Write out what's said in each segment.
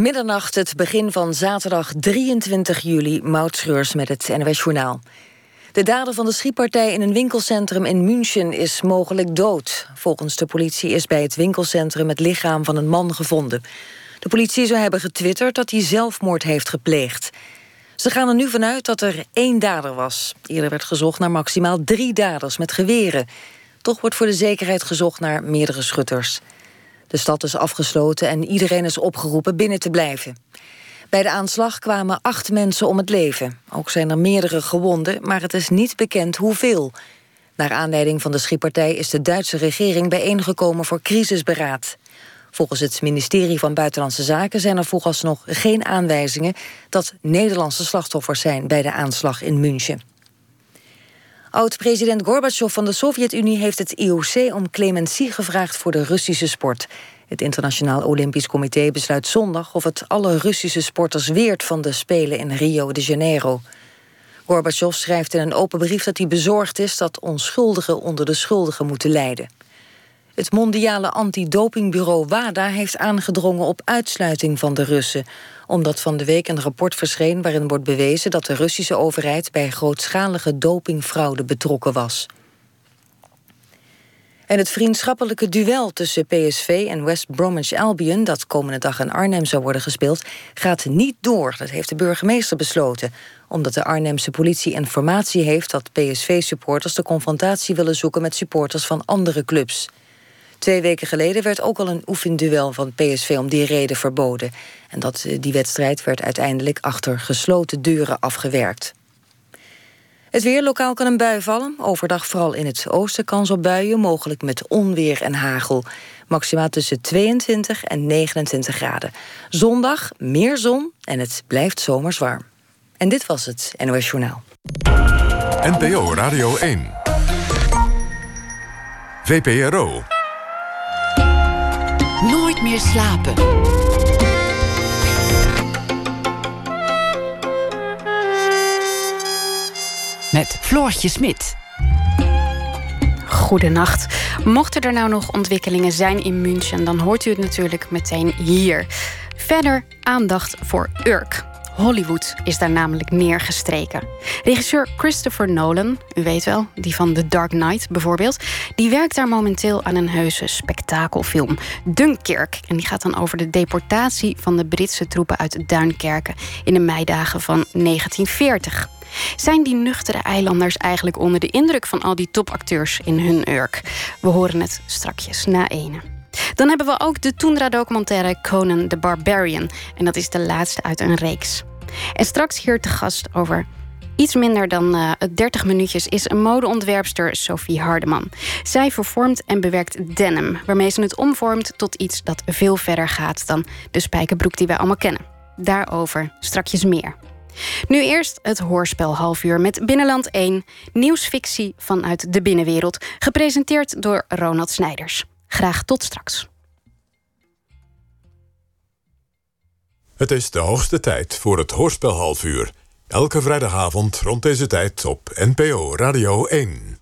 Middernacht, het begin van zaterdag 23 juli, Moutschreurs met het NWS Journaal. De dader van de schietpartij in een winkelcentrum in München is mogelijk dood. Volgens de politie is bij het winkelcentrum het lichaam van een man gevonden. De politie zou hebben getwitterd dat hij zelfmoord heeft gepleegd. Ze gaan er nu vanuit dat er één dader was. Eerder werd gezocht naar maximaal drie daders met geweren. Toch wordt voor de zekerheid gezocht naar meerdere schutters. De stad is afgesloten en iedereen is opgeroepen binnen te blijven. Bij de aanslag kwamen acht mensen om het leven. Ook zijn er meerdere gewonden, maar het is niet bekend hoeveel. Naar aanleiding van de schietpartij is de Duitse regering bijeengekomen voor crisisberaad. Volgens het ministerie van Buitenlandse Zaken zijn er vooralsnog geen aanwijzingen dat Nederlandse slachtoffers zijn bij de aanslag in München. Oud-president Gorbachev van de Sovjet-Unie heeft het IOC om clementie gevraagd voor de Russische sport. Het Internationaal Olympisch Comité besluit zondag of het alle Russische sporters weert van de Spelen in Rio de Janeiro. Gorbachev schrijft in een open brief dat hij bezorgd is dat onschuldigen onder de schuldigen moeten lijden. Het mondiale antidopingbureau WADA heeft aangedrongen op uitsluiting van de Russen, omdat van de week een rapport verscheen waarin wordt bewezen dat de Russische overheid bij grootschalige dopingfraude betrokken was. En het vriendschappelijke duel tussen PSV en West Bromwich Albion... dat komende dag in Arnhem zou worden gespeeld, gaat niet door. Dat heeft de burgemeester besloten. Omdat de Arnhemse politie informatie heeft... dat PSV-supporters de confrontatie willen zoeken... met supporters van andere clubs. Twee weken geleden werd ook al een oefenduel van PSV om die reden verboden. En dat, eh, die wedstrijd werd uiteindelijk achter gesloten deuren afgewerkt. Het weer, lokaal kan een bui vallen. Overdag vooral in het oosten kans op buien, mogelijk met onweer en hagel. Maxima tussen 22 en 29 graden. Zondag meer zon en het blijft zomers warm. En dit was het NOS Journaal. NPO Radio 1. VPRO. Slapen. Met Floortje Smit. Goedenacht. Mochten er nou nog ontwikkelingen zijn in München, dan hoort u het natuurlijk meteen hier. Verder aandacht voor Urk. Hollywood is daar namelijk neergestreken. Regisseur Christopher Nolan, u weet wel, die van The Dark Knight bijvoorbeeld, die werkt daar momenteel aan een heuse spektakelfilm, Dunkirk. En die gaat dan over de deportatie van de Britse troepen uit Duinkerken in de meidagen van 1940. Zijn die nuchtere eilanders eigenlijk onder de indruk van al die topacteurs in hun Urk? We horen het strakjes na ene. Dan hebben we ook de Tundra-documentaire Conan the Barbarian. En dat is de laatste uit een reeks. En straks hier te gast over iets minder dan uh, 30 minuutjes is een modeontwerpster Sophie Hardeman. Zij vervormt en bewerkt denim, waarmee ze het omvormt tot iets dat veel verder gaat dan de spijkerbroek die wij allemaal kennen. Daarover strakjes meer. Nu eerst het hoorspel half uur met Binnenland 1, nieuwsfictie vanuit de binnenwereld, gepresenteerd door Ronald Snijders. Graag tot straks. Het is de hoogste tijd voor het hoorspel half uur. Elke vrijdagavond rond deze tijd op NPO Radio 1.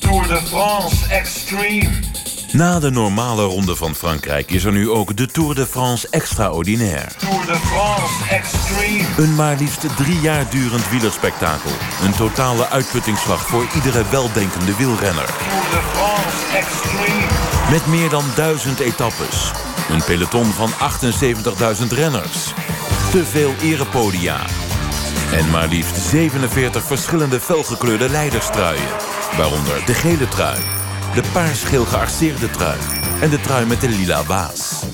Tour de France Extreme. Na de normale ronde van Frankrijk is er nu ook de Tour de France Extraordinaire. Tour de France Extreme. Een maar liefst drie jaar durend wielerspektakel. Een totale uitputtingsslag voor iedere weldenkende wielrenner. Tour de France Extreme. Met meer dan duizend etappes. Een peloton van 78.000 renners. Te veel erepodia. En maar liefst 47 verschillende felgekleurde leiderstruien. Waaronder de gele trui, de paarsgeel gearceerde trui en de trui met de lila waas.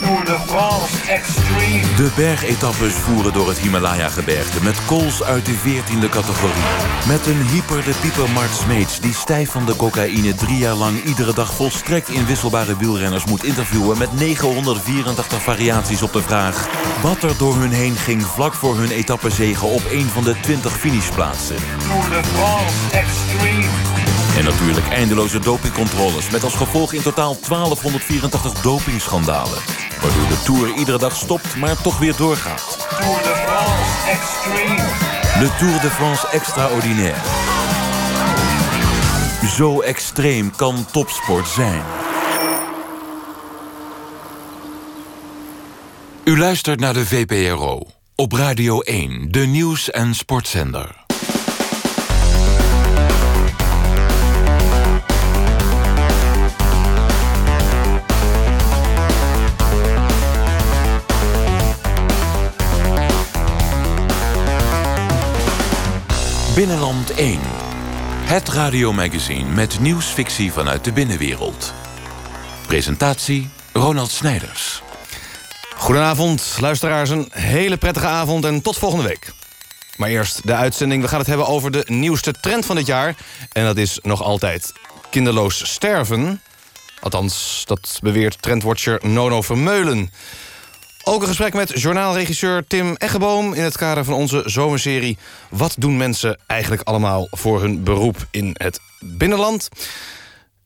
Tour de bergetappes voeren door het Himalaya-gebergte met kools uit de 14e categorie. Met een hyper de pieper Mart Smeets die stijf van de cocaïne drie jaar lang iedere dag volstrekt inwisselbare wielrenners moet interviewen met 984 variaties op de vraag wat er door hun heen ging vlak voor hun etappezegen op een van de 20 finishplaatsen. Tour de France Extreme. En natuurlijk eindeloze dopingcontroles met als gevolg in totaal 1284 dopingschandalen. Waardoor de Tour iedere dag stopt, maar toch weer doorgaat. Tour de France Extreme. De Tour de France Extraordinaire. Zo extreem kan topsport zijn. U luistert naar de VPRO. Op Radio 1, de nieuws- en sportzender. Binnenland 1. Het radiomagazine met nieuwsfictie vanuit de binnenwereld. Presentatie Ronald Snijders. Goedenavond, luisteraars. Een hele prettige avond en tot volgende week. Maar eerst de uitzending. We gaan het hebben over de nieuwste trend van dit jaar. En dat is nog altijd kinderloos sterven. Althans, dat beweert trendwatcher Nono Vermeulen. Ook een gesprek met journaalregisseur Tim Eggeboom... in het kader van onze zomerserie... Wat doen mensen eigenlijk allemaal voor hun beroep in het binnenland?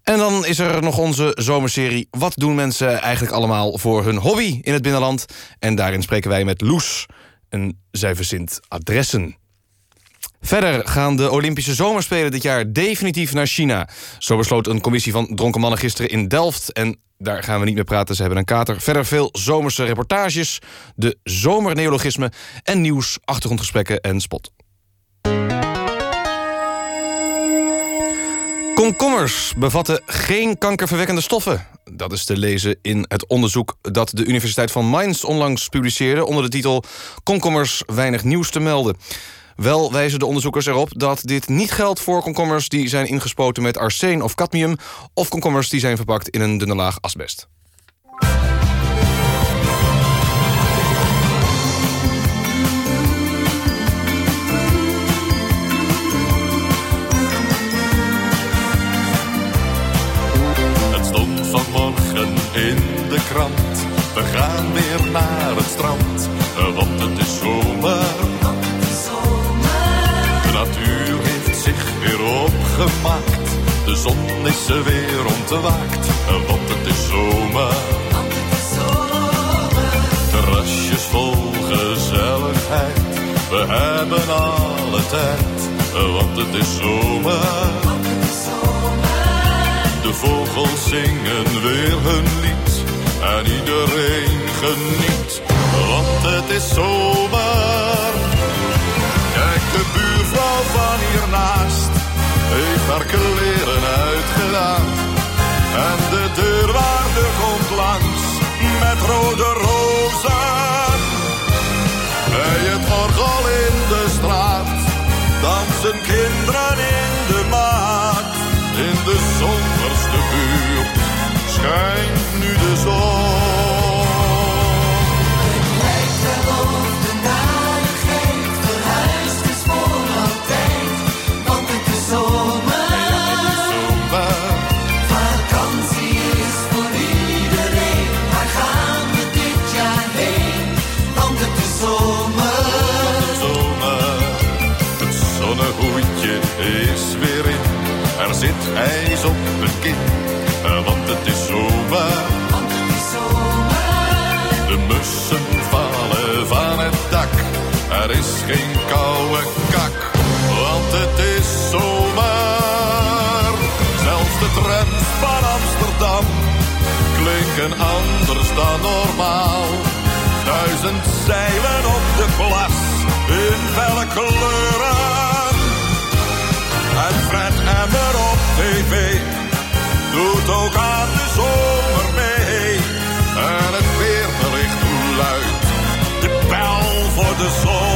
En dan is er nog onze zomerserie... Wat doen mensen eigenlijk allemaal voor hun hobby in het binnenland? En daarin spreken wij met Loes. En zij verzint adressen. Verder gaan de Olympische Zomerspelen dit jaar definitief naar China. Zo besloot een commissie van dronken mannen gisteren in Delft. En daar gaan we niet meer praten, ze hebben een kater. Verder veel zomerse reportages, de zomerneologisme... en nieuws, achtergrondgesprekken en spot. Komkommers bevatten geen kankerverwekkende stoffen. Dat is te lezen in het onderzoek dat de Universiteit van Mainz onlangs publiceerde... onder de titel Komkommers weinig nieuws te melden. Wel wijzen de onderzoekers erop dat dit niet geldt voor komkommers... die zijn ingespoten met arsen of cadmium... of komkommers die zijn verpakt in een dunne laag asbest. Het stond vanmorgen in de krant. We gaan weer naar het De zon is er weer ontwaakt, want het is zomer. Terrasjes vol gezelligheid, we hebben alle tijd, want het is zomer. De vogels zingen weer hun lied. En iedereen geniet, want het is zomer. Kijk, de buurvrouw van hiernaast heeft haar kleren En de deurwaarder komt langs met rode rozen. Bij het orgel in de straat dansen kinderen in de maat. In de zomerste buurt ijs op mijn kin, eh, want het is zomer. De mussen vallen van het dak, er is geen koude kak, want het is zomer. Zelfs de trams van Amsterdam klinken anders dan normaal. Duizend zeilen op de plas in felle kleuren. En Fred Emmer op tv doet ook aan de zomer mee. En het weerbericht luidt de bel voor de zon.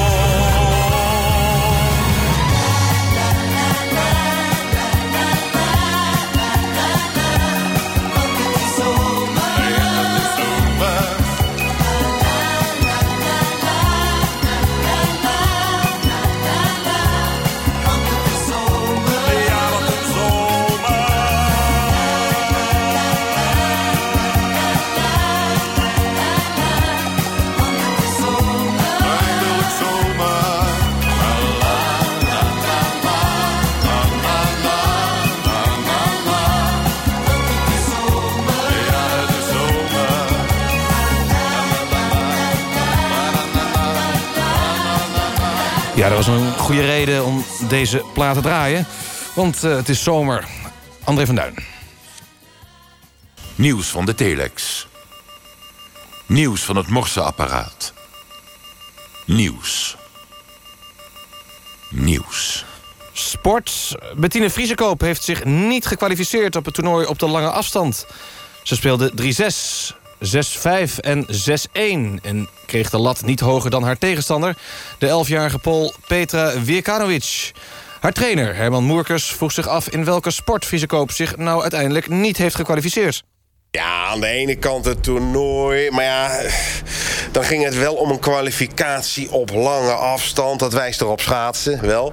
Ja, dat was een goede reden om deze plaat te draaien. Want eh, het is zomer. André van Duin. Nieuws van de telex. Nieuws van het morseapparaat. Nieuws. Nieuws. Sport. Bettine Vriesekoop heeft zich niet gekwalificeerd op het toernooi op de lange afstand. Ze speelde 3-6, 6-5 en 6-1 en kreeg de lat niet hoger dan haar tegenstander... de 11-jarige Pool Petra Wierkanovic. Haar trainer Herman Moerkers vroeg zich af in welke sport Vriesekoop zich nou uiteindelijk niet heeft gekwalificeerd. Ja, aan de ene kant het toernooi. Maar ja, dan ging het wel om een kwalificatie op lange afstand. Dat wijst er op schaatsen, wel.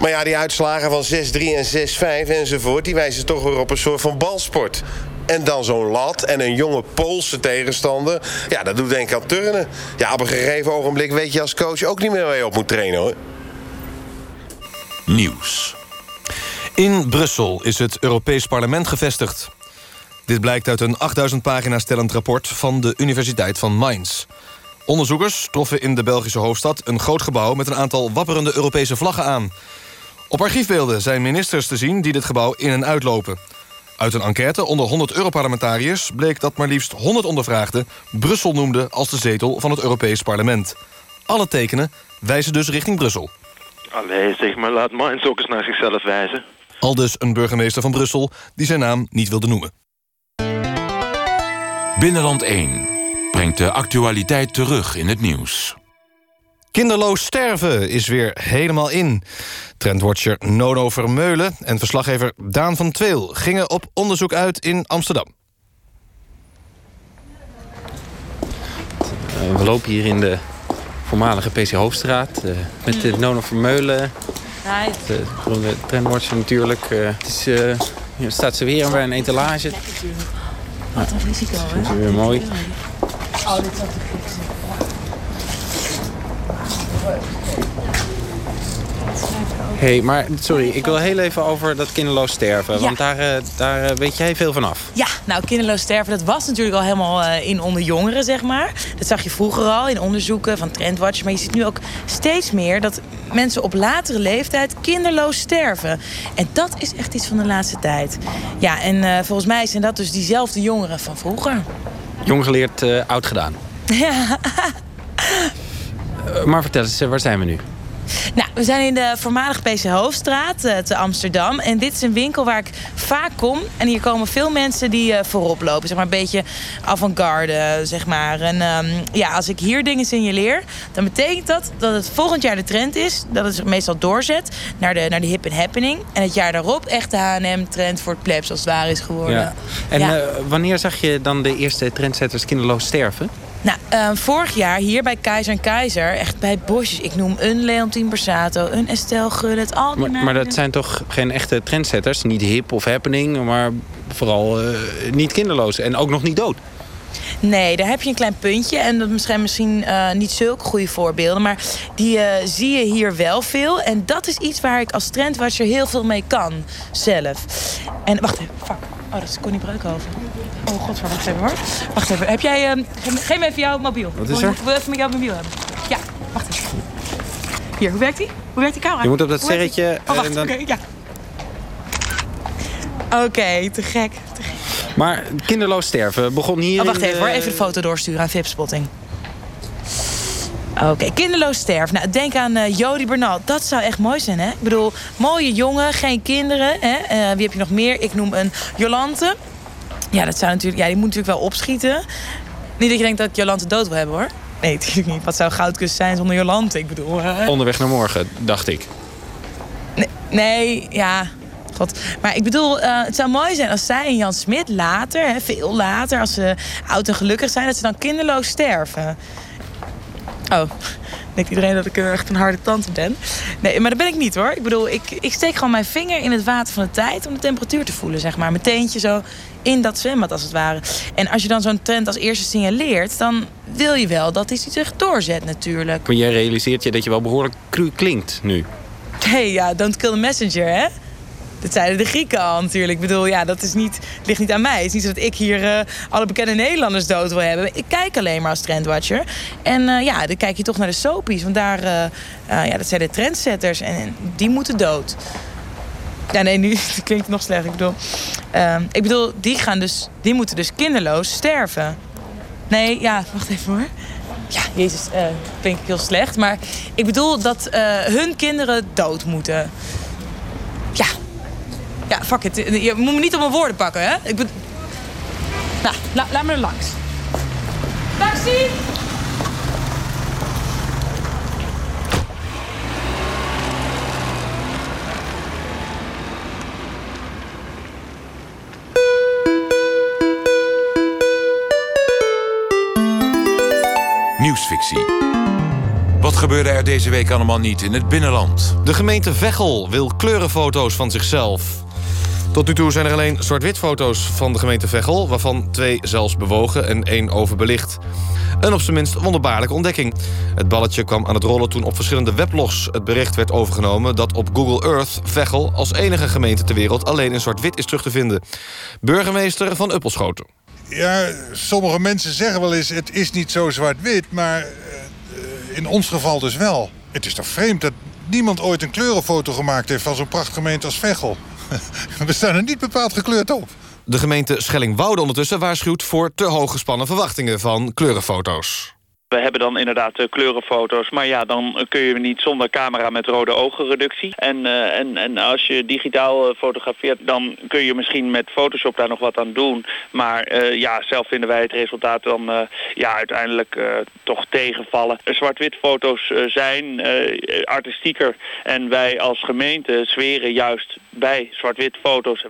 Maar ja, die uitslagen van 6-3 en 6-5 enzovoort... die wijzen toch weer op een soort van balsport. En dan zo'n lat en een jonge Poolse tegenstander. Ja, dat doet denk ik aan turnen. Ja, op een gegeven ogenblik weet je als coach ook niet meer waar je op moet trainen, hoor. Nieuws. In Brussel is het Europees Parlement gevestigd. Dit blijkt uit een 8000 pagina's tellend rapport van de Universiteit van Mainz. Onderzoekers troffen in de Belgische hoofdstad een groot gebouw... met een aantal wapperende Europese vlaggen aan. Op archiefbeelden zijn ministers te zien die dit gebouw in- en uitlopen. Uit een enquête onder 100 Europarlementariërs... bleek dat maar liefst 100 ondervraagden Brussel noemden als de zetel van het Europees Parlement. Alle tekenen wijzen dus richting Brussel. Allee, zeg maar, laat Mainz ook eens naar zichzelf wijzen. Aldus een burgemeester van Brussel die zijn naam niet wilde noemen. Binnenland 1 brengt de actualiteit terug in het nieuws. Kinderloos sterven is weer helemaal in. Trendwatcher Nono Vermeulen en verslaggever Daan van Tweel... gingen op onderzoek uit in Amsterdam. Uh, we lopen hier in de voormalige PC Hoofdstraat... Uh, met de Nono Vermeulen, de beroemde Trendwatcher natuurlijk. Het is, hier staat ze weer bij een etalage. Wat een risico, hè? Dat is weer mooi. Oh, dit is gekste. hey, maar sorry, ik wil heel even over dat kinderloos sterven. Want daar, uh, daar uh, weet jij veel van af. Ja, nou, kinderloos sterven, dat was natuurlijk al helemaal uh, in onder jongeren, zeg maar. Dat zag je vroeger al in onderzoeken van Trendwatch. Maar je ziet nu ook steeds meer dat mensen op latere leeftijd kinderloos sterven. En dat is echt iets van de laatste tijd. Ja, en volgens mij zijn dat dus diezelfde jongeren van vroeger. Jong geleerd, oud gedaan. Ja. maar vertel eens, waar zijn we nu? Nou, we zijn in de voormalige PC Hoofdstraat uh, te Amsterdam. En dit is een winkel waar ik vaak kom. En hier komen veel mensen die uh, voorop lopen. Zeg maar een beetje avant-garde, zeg maar. En um, ja, als ik hier dingen signaleer, dan betekent dat dat het volgend jaar de trend is. Dat het zich meestal doorzet naar de, naar de hip and happening. En het jaar daarop echt de H&M-trend voor het plebs als het waar is geworden. Ja. En ja. Uh, wanneer zag je dan de eerste trendsetters kinderloos sterven? Nou, uh, vorig jaar hier bij Keizer en Keizer, echt bij bosjes. Ik noem een Leontien Bersato, een Estelle Gullet, al die maar, maar dat zijn toch geen echte trendsetters? Niet hip of happening, maar vooral uh, niet kinderloos en ook nog niet dood. Nee, daar heb je een klein puntje. En dat zijn misschien uh, niet zulke goede voorbeelden. Maar die uh, zie je hier wel veel. En dat is iets waar ik als trendwatcher heel veel mee kan. Zelf. En wacht even, fuck. Oh, dat is Connie Breukhoven. Oh, god, wacht even hoor. Wacht even. Heb jij... Uh, geef me even jouw mobiel. Wat is er? Ik wil even met jouw mobiel hebben. Ja, wacht even. Hier, hoe werkt die? Hoe werkt die camera? Je moet op dat sterretje... Oh, wacht, en dan... oké, okay, ja. Oké, okay, te gek. Te gek. Maar kinderloos sterven begon hier... Oh, wacht even hoor, even de foto doorsturen aan Vipspotting. Oké, okay, kinderloos sterven. Nou, denk aan uh, Jody Bernal. Dat zou echt mooi zijn, hè? Ik bedoel, mooie jongen, geen kinderen. Hè? Uh, wie heb je nog meer? Ik noem een Jolante. Ja, dat zou natuurlijk, ja, die moet natuurlijk wel opschieten. Niet dat je denkt dat Jolante dood wil hebben, hoor. Nee, natuurlijk niet. Wat zou goudkus zijn zonder Jolante? Ik bedoel... Uh... Onderweg naar morgen, dacht ik. Nee, nee ja... God. Maar ik bedoel, uh, het zou mooi zijn als zij en Jan Smit later, hè, veel later, als ze oud en gelukkig zijn, dat ze dan kinderloos sterven. Oh, denkt iedereen dat ik echt een harde tante ben? Nee, maar dat ben ik niet hoor. Ik bedoel, ik, ik steek gewoon mijn vinger in het water van de tijd om de temperatuur te voelen, zeg maar. Mijn teentje zo in dat zwembad als het ware. En als je dan zo'n trend als eerste signaleert, dan wil je wel dat hij zich doorzet natuurlijk. Maar jij realiseert je dat je wel behoorlijk cru klinkt nu. Hé, hey, ja, don't kill the messenger, hè? Dat zeiden de Grieken al natuurlijk. Ik bedoel, ja, dat is niet, ligt niet aan mij. Het is niet zo dat ik hier uh, alle bekende Nederlanders dood wil hebben. Ik kijk alleen maar als trendwatcher. En uh, ja, dan kijk je toch naar de soapies. Want daar, uh, ja, dat zijn de trendsetters. En die moeten dood. Ja, nee, nu klinkt het nog slecht. Ik bedoel, ik bedoel die, gaan dus, die moeten dus kinderloos sterven. Nee, ja, wacht even hoor. Ja, jezus, eh denk ik heel slecht. Maar ik bedoel dat eh, hun kinderen dood moeten. Ja. Ja, fuck it. Je moet me niet op mijn woorden pakken, hè? Ik bedoel... Nou, la- laat me er langs. Taxi! Nieuwsfictie. Wat gebeurde er deze week allemaal niet in het binnenland? De gemeente Veghel wil kleurenfoto's van zichzelf. Tot nu toe zijn er alleen zwart-wit foto's van de gemeente Veghel... waarvan twee zelfs bewogen en één overbelicht. Een op zijn minst wonderbaarlijke ontdekking. Het balletje kwam aan het rollen toen op verschillende weblogs... het bericht werd overgenomen dat op Google Earth... Veghel als enige gemeente ter wereld alleen in zwart-wit is terug te vinden. Burgemeester van Uppelschoten. Ja, sommige mensen zeggen wel eens... het is niet zo zwart-wit, maar eh, in ons geval dus wel. Het is toch vreemd dat niemand ooit een kleurenfoto gemaakt heeft... van zo'n prachtgemeente als Veghel. We staan er niet bepaald gekleurd op. De gemeente Schellingwoude ondertussen waarschuwt voor te hoog gespannen verwachtingen van kleurenfoto's. We hebben dan inderdaad eh, kleurenfoto's, maar ja, dan kun je niet zonder camera met rode ogenreductie. En, eh, en, en als je digitaal eh, fotografeert, dan kun je misschien met Photoshop daar nog wat aan doen. Maar ja, zelf vinden wij het resultaat dan ja, uiteindelijk toch tegenvallen. Zwart-wit foto's zijn artistieker en wij als gemeente zweren juist bij zwart-wit foto's.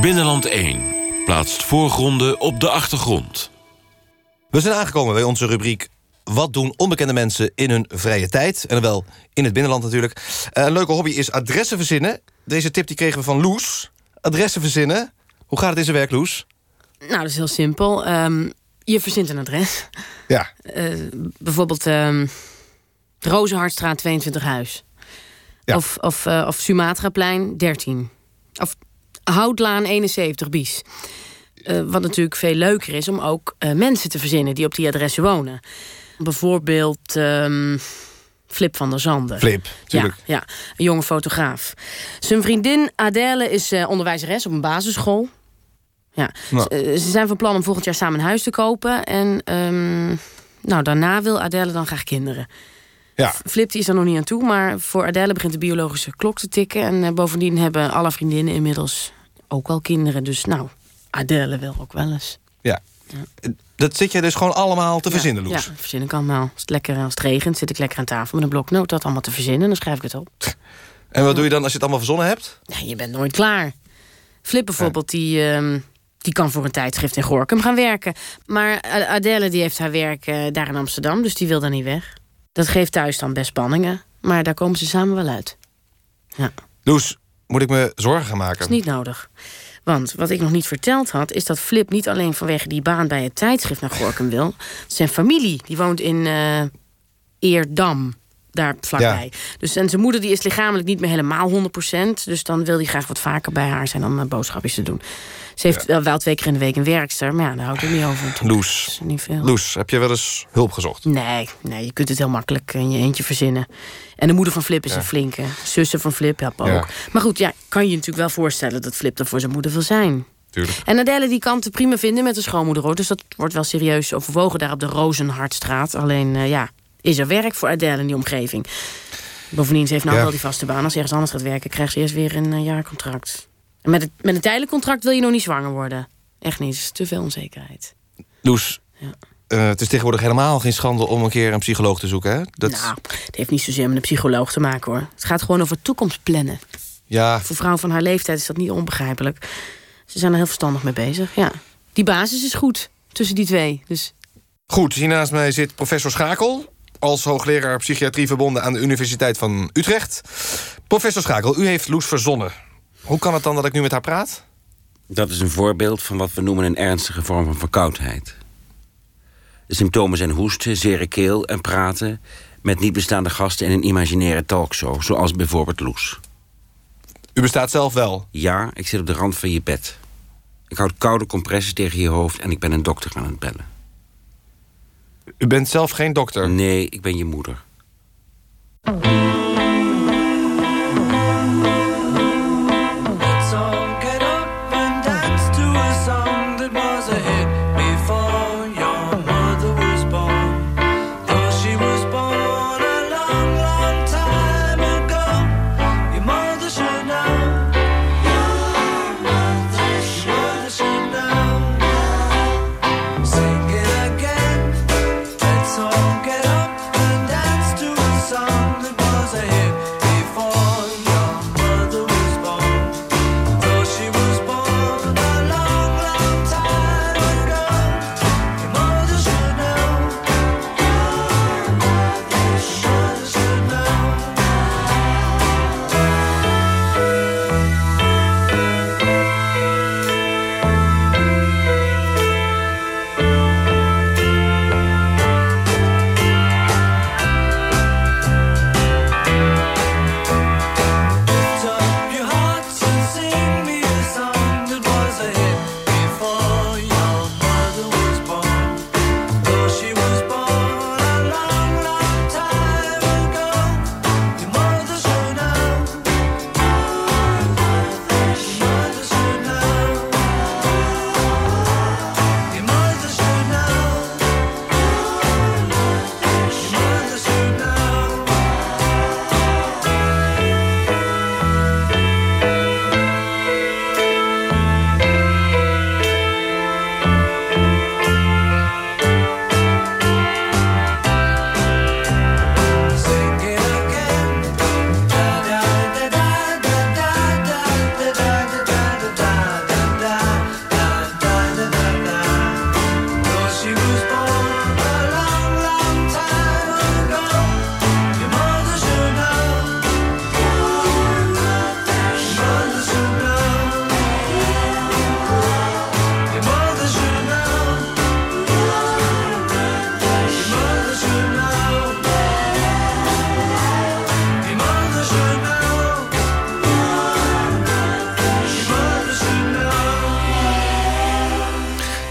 Binnenland 1 plaatst voorgronden op de achtergrond. We zijn aangekomen bij onze rubriek... Wat doen onbekende mensen in hun vrije tijd? En wel in het binnenland natuurlijk. Eh, een leuke hobby is adressen verzinnen. Deze tip die kregen we van Loes. Adressen verzinnen. Hoe gaat het in zijn werk, Loes? Nou, dat is heel simpel. Ehm, je verzint een adres. Ja. Eh, bijvoorbeeld ehm Rozenhartstraat 22 Huis. Of, of, eh, of Sumatraplein 13. Of Houtlaan 71 Bies. Eh, wat natuurlijk veel leuker is om ook eh, mensen te verzinnen die op die adressen wonen. Bijvoorbeeld ehm, Flip van der Zanden. Flip, tuurlijk. Ja, ja, een jonge fotograaf. Zijn vriendin Adèle is eh, onderwijzeres op een basisschool. Ja. Nou. Ze zijn van plan om volgend jaar samen een huis te kopen. En ehm, nou, daarna wil Adèle dan graag kinderen. Ja. Flip die is er nog niet aan toe, maar voor Adèle begint de biologische klok te tikken. En bovendien hebben alle vriendinnen inmiddels ook wel kinderen. Dus nou, Adèle wil ook wel eens. Ja. Dat zit jij dus gewoon allemaal te verzinnen, Loes? Ja, dat verzin ik allemaal. Als het, lekker, als het regent, zit ik lekker aan tafel met een bloknoot dat allemaal te verzinnen. Dan schrijf ik het op. En wat doe je dan als je het allemaal verzonnen hebt? Ja, je bent nooit klaar. Flip bijvoorbeeld, die, ehm, die kan voor een tijdschrift in Gorkum gaan werken. Maar A- Adèle die heeft haar werk eh, daar in Amsterdam, dus die wil daar niet weg. Dat geeft thuis dan best spanningen, maar daar komen ze samen wel uit. Ja, Loes, moet ik me zorgen gaan maken? dat is niet nodig. Want wat ik nog niet verteld had, is dat Flip niet alleen vanwege die baan bij het tijdschrift naar Gorkum wil. Zijn familie, die woont in eh, Eerdam, daar vlakbij. Dus en zijn moeder die is lichamelijk niet meer helemaal 100%. Dus dan wil hij graag wat vaker bij haar zijn om eh, boodschapjes te doen. Ze heeft wel, wel twee keer in de week een werkster, maar ja, daar houdt het niet over. Loes, niet veel. Loes, heb je wel eens hulp gezocht? Nee, nee, je kunt het heel makkelijk in je eentje verzinnen. En de moeder van Flip is Ja. een flinke. Zussen van Flip helpen Ja. ook. Maar goed, ja, kan je je natuurlijk wel voorstellen dat Flip er voor zijn moeder wil zijn. Tuurlijk. En Adèle die kan het prima vinden met de schoonmoeder hoor. Dus dat wordt wel serieus overwogen daar op de Rozenhartstraat. Alleen eh, ja, is er werk voor Adèle in die omgeving. Bovendien, ze heeft nou Ja. wel die vaste baan. Als ze ergens anders gaat werken, krijgt ze eerst weer een eh, jaarcontract. Met, het, met een tijdelijk contract wil je nog niet zwanger worden. Echt niet, het is te veel onzekerheid. Loes, eh, het is tegenwoordig helemaal geen schande om een keer een psycholoog te zoeken, hè? Dat, Nou, het heeft niet zozeer met een psycholoog te maken hoor. Het gaat gewoon over toekomstplannen. Ja, Voor vrouwen van haar leeftijd is dat niet onbegrijpelijk. Ze zijn er heel verstandig mee bezig, ja. Die basis is goed tussen die twee. Dus Goed, hier naast mij zit professor Schakel... als hoogleraar psychiatrie verbonden aan de Universiteit van Utrecht. Professor Schakel, u heeft Loes verzonnen. Hoe kan het dan dat ik nu met haar praat? Dat is een voorbeeld van wat we noemen een ernstige vorm van verkoudheid. De symptomen zijn hoesten, zere keel en praten... met niet bestaande gasten in een imaginaire talkshow... zoals bijvoorbeeld Loes. U bestaat zelf wel? Ja, ik zit op de rand van je bed. Ik houd koude compressen tegen je hoofd... en ik ben een dokter aan het bellen. U bent zelf geen dokter? Nee, ik ben je moeder.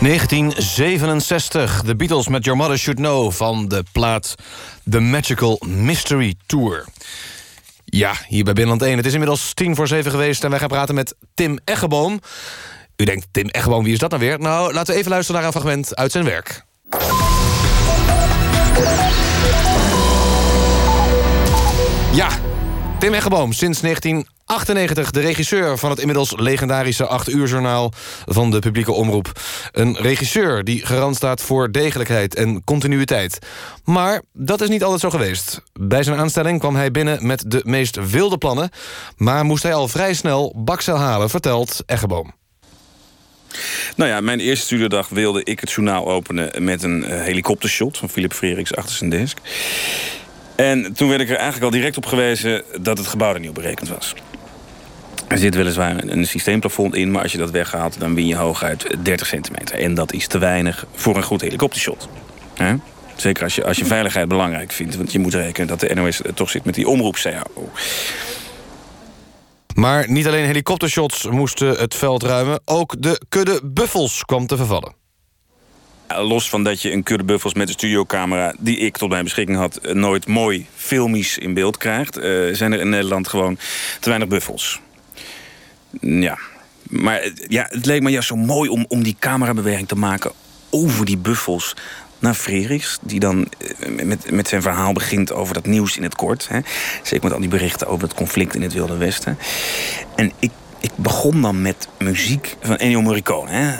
1967, The Beatles met Your Mother Should Know... van de plaat The Magical Mystery Tour. Ja, hier bij Binnenland 1. Het is inmiddels tien voor zeven geweest... en wij gaan praten met Tim Eggeboom. U denkt, Tim Eggeboom, wie is dat nou weer? Nou, laten we even luisteren naar een fragment uit zijn werk. Ja, Tim Eggeboom, sinds 1998 de regisseur van het inmiddels legendarische 8 uur journaal van de publieke omroep. Een regisseur die garant staat voor degelijkheid en continuïteit. Maar dat is niet altijd zo geweest. Bij zijn aanstelling kwam hij binnen met de meest wilde plannen, maar moest hij al vrij snel baksel halen, vertelt Eggeboom. Nou ja, mijn eerste studiodag wilde ik het journaal openen met een eh, helikoptershot van Philip Freriks achter zijn desk. En toen werd ik er eigenlijk al direct op gewezen dat het gebouw er niet op berekend was. Er zit weliswaar een, een systeemplafond in, maar als je dat weghaalt, dan win je hooguit 30 centimeter. En dat is te weinig voor een goed helikoptershot. Zeker als je, als je veiligheid belangrijk vindt. Want je moet rekenen dat de NOS toch zit met die omroep-CAO. Maar niet alleen helikoptershots moesten het veld ruimen... ook de kudde buffels kwam te vervallen. Los van dat je een kudde buffels met een studiocamera... die ik tot mijn beschikking had, eh, nooit mooi filmisch in beeld krijgt... eh, zijn er in Nederland gewoon te weinig buffels. Ja, maar ja, het leek me juist zo mooi om, om die camerabeweging te maken... over die buffels naar Frerichs, die dan eh, met, met zijn verhaal begint over dat nieuws in het kort. Hè. Zeker met al die berichten over het conflict in het Wilde Westen. En ik, ik begon dan met muziek van Ennio Morricone.